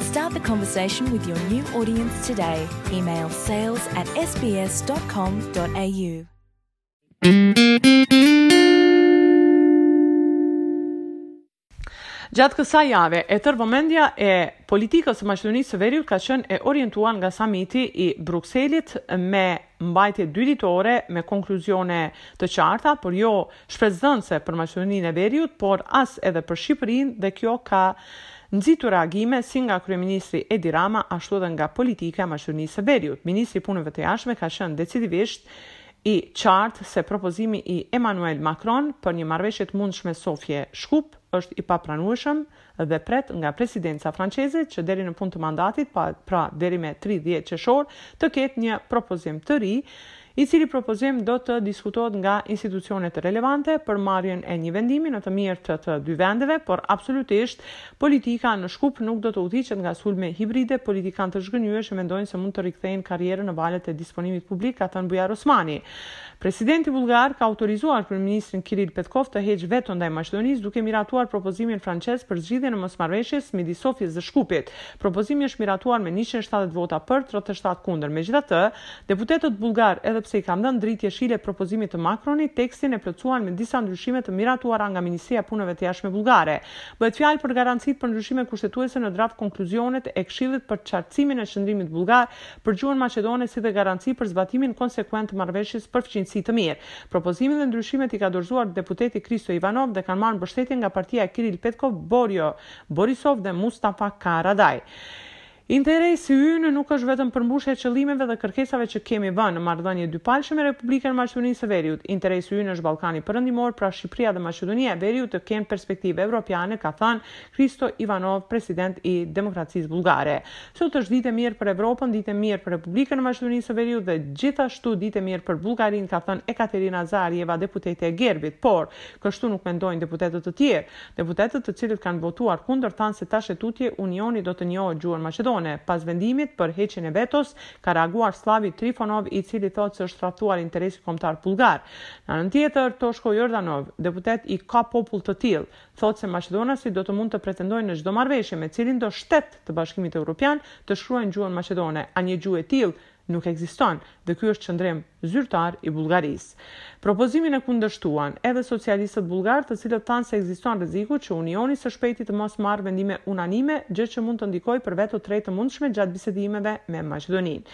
Start the conversation with your new audience today. Email sales at sbs.com.au. Gjatë kësaj jave, e tërë vëmendja e politikës së Maqedonisë së Veriut ka qenë e orientuar nga samiti i Brukselit me mbajtje dy ditore me konkluzione të qarta, por jo shpresëdhënëse për Maqedoninë e Veriut, por as edhe për Shqipërinë dhe kjo ka Nxitur reagime si nga kryeministri Edi Rama ashtu edhe nga politika e Maqedonisë së Veriut, ministri i Punëve të Jashtme ka qenë decidivisht i qartë se propozimi i Emmanuel Macron për një marrëveshje të mundshme Sofje-Shkup është i papranueshëm dhe pret nga presidenca franceze që deri në fund të mandatit, pra deri me tridhjetë qershor, të ketë një propozim të ri i cili propozim do të diskutohet nga institucionet relevante për marrjen e një vendimi në të mirë të të dy vendeve, por absolutisht politika në Shkup nuk do të udhëhiqet nga sulme hibride politikanë të zhgënjyer që mendojnë se mund të rikthejnë karrierën në valët e disponimit publik, ka thënë Bujar Osmani. Presidenti bullgar ka autorizuar kryeministrin Kiril Petkov të heqë veto ndaj Maqedonisë duke miratuar propozimin francez për zgjidhjen e mosmarrëveshjes midis Sofjes dhe Shkupit. Propozimi është miratuar me njëqind e shtatëdhjetë vota për, tridhjetë e shtatë kundër. Megjithatë, Deputetët bullgarë, edhe pse i kanë dhënë dritë jeshile propozimit të Macronit, tekstin e plotësuan me disa ndryshime të miratuara nga Ministria e Punëve të Jashtme bullgare. Bëhet fjalë për garancitë për ndryshime kushtetuese në draft-konkluzionet e Këshillit për qartësimin e qëndrimit bullgar për gjuhën maqedone si dhe garanci për zbatimin konsekuent të marrëveshjes për fqinjësi të mirë. Propozimin dhe ndryshimet i ka dorëzuar deputeti Hristo Ivanov dhe kanë marrë mbështetje nga partia e Kiril Petkov, Bojko Borisov dhe Mustafa Karadaj. Interesi ynë nuk është vetëm përmbushja e qëllimeve dhe kërkesave që kemi vënë në marrëdhënie dypalëshe me Republikën e Maqedonisë së Veriut. Interesi ynë është Ballkani Perëndimor, pra Shqipëria dhe Maqedonia e Veriut të kenë perspektivë evropiane, ka thënë Hristo Ivanov, president i demokracisë bullgare. Sot është ditë e mirë për Evropën, ditë e mirë për Republikën e Maqedonisë së Veriut dhe gjithashtu ditë e mirë për Bullgarinë, ka thënë Ekaterina Zaharjeva, deputete e Gerbit. Por, kështu nuk mendojnë deputetë të tjerë. Deputetët të cilët kanë votuar kundër thanë se tash e tutje Unioni do të njohë gjuhën maqedone. Pas vendimit për heqjen e vetos, ka reaguar Sllavi Trifonov i cili thotë se është tradhtuar interesi kombëtar bullgar. Në anën tjetër, Toshko Jordanov, deputet i Ka popull të tillë, thotë se maqedonasit do të mund të pretendojnë në çdo marrëveshje me cilindo shtet të Bashkimit Evropian të shkruajnë gjuhën maqedone, a një gjuhë e tillë, nuk ekziston dhe ky është qëndrim zyrtar i Bullgarisë. Propozimin e kundërshtuan edhe socialistët bullgarë të cilët thanë se ekziston rreziku që Unioni së shpejti të mos marrë vendime unanime gjë që mund të ndikojë për veto të mundshme gjatë bisedimeve me Maqedoninë.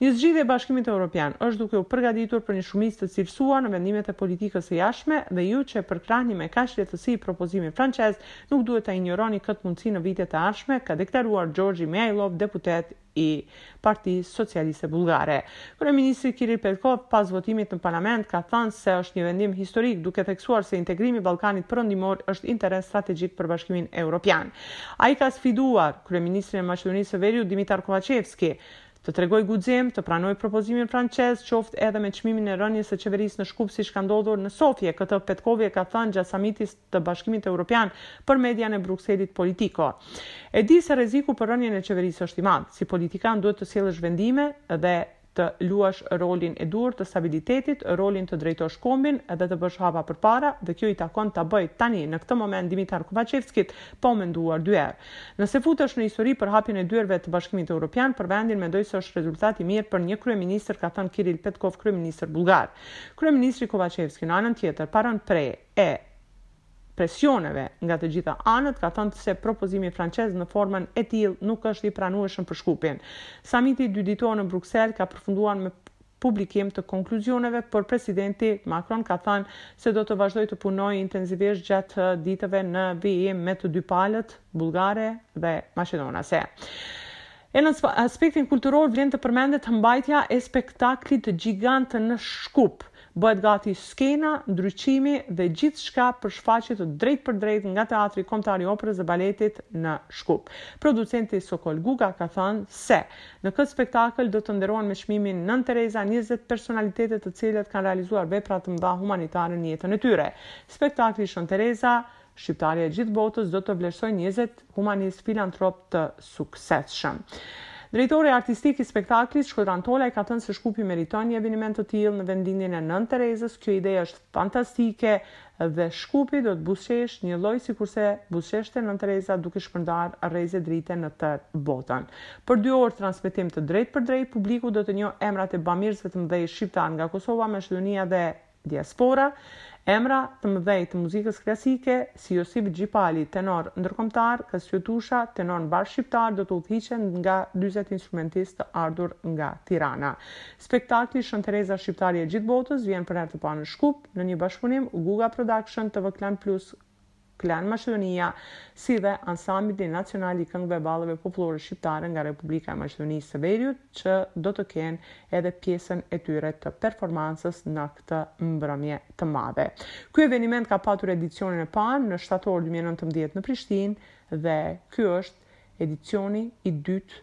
Një zgjidhje e Bashkimit Evropian është duke u përgatitur për një shumicë të cilësuar në vendimet e politikës së jashtme dhe ju që e përkrahni me kaq lehtësi propozimin francez nuk duhet ta injoroni këtë mundësi në vitet e ardhshme ka deklaruar Georgi Mihailov deputet i Partisë Socialiste Bullgare. Kryeministri Kiril Petkov pas votimit në Parlament ka thënë se është një vendim historik, duke theksuar se integrimi i Ballkanit Perëndimor është interes strategjik për Bashkimin Evropian. Ai ka sfiduar kryeministrin e Maqedonisë së Veriut Dimitar Kovaçevski të tregojë guxim të pranojë propozimin francez, qoftë edhe me çmimin e rënies së qeverisë në Shkup siç ka ndodhur në Sofje. Këtë Petkovi e ka thënë gjatë samitit të Bashkimit Evropian për median e Brukselit Politico. E di se rreziku për rënien e qeverisë është i madh. Si politikan duhet të sjellësh vendime dhe të luash rolin e duhur të stabilitetit, rolin të drejtosh kombin dhe të bësh hapa përpara dhe kjo i takon ta bëjë tani në këtë moment Dimitar Kovaçevskit, pa u menduar dy herë. Nëse futesh në histori për hapjen e dyerve të Bashkimit Evropian për vendin mendoj se është rezultat i mirë për një kryeministër ka thënë Kiril Petkov kryeministër bullgar. Kryeministri Kovaçevski në anën tjetër pa rënë pre e presioneve nga të gjitha anët, ka thënë se propozimi francez në formën e tillë nuk është i pranueshëm për Shkupin. Samiti dyditor në Bruksel ka përfunduar me publikim të konkluzioneve, por presidenti Macron ka thënë se do të vazhdojë të punojë intensivisht gjatë ditëve në vijim me të dy palët, bullgare dhe maqedonase. E në aspektin kulturor vlen të përmendet mbajtja e spektaklit gjigant në Shkup. Bëhet gati skena, ndriçimi dhe gjithçka për shfaqje të drejtpërdrejtë nga Teatri Kombëtar i Operës dhe Baletit në Shkup. Producenti Sokol Guga ka thënë se në këtë spektakël do të nderohen me çmimin Nënë Tereza njëzet personalitete të cilët kanë realizuar vepra të mëdha humanitare në jetën e tyre. Spektakli Shën Tereza Shqiptarja e gjithë botës do të vlerësojë njëzet humanistë filantropë të suksesshëm. Drejtori artistik i spektaklit, Shkodran Tolaj ka thënë se Shkupi meriton një eveniment të tillë në vendlindjen e Nënë Terezës, kjo ide është fantastike dhe Shkupi do të buzëqeshë njëlloj sikurse buzëqeshte Nënë Tereza duke shpërndarë rreze drite në tërë botën. Për dy orë transmetim të drejtpërdrejtë publiku do të njohë emrat e bamirësve të mëdhenj shqiptarë nga Kosova, Maqedonia dhe Diaspora, Emra të mëdhenj të muzikës klasike, si Josif Gjipali, tenor ndërkombëtar, Kastriot Tusha, tenor mbarëshqiptar do të udhëhiqen nga dyzet instrumentistë të ardhur nga Tirana. Spektakli Shën Tereza Shqiptarja e Gjithë Botës vjen për herë të parë në Shkup, në një bashkëpunim Guga Production-TV Klan Plus, Klan Maqedonia, si dhe Ansambli Nacional i Këngëve e Valleve Popullore Shqiptare nga Republika e Maqedonisë së Veriut që do të kenë edhe pjesën e tyre të performancës në këtë mbrëmje të madhe. Ky eveniment ka patur edicionin e parë në shtator dy mijë e nëntëmbëdhjetë në Prishtinë dhe ky është edicioni i dytë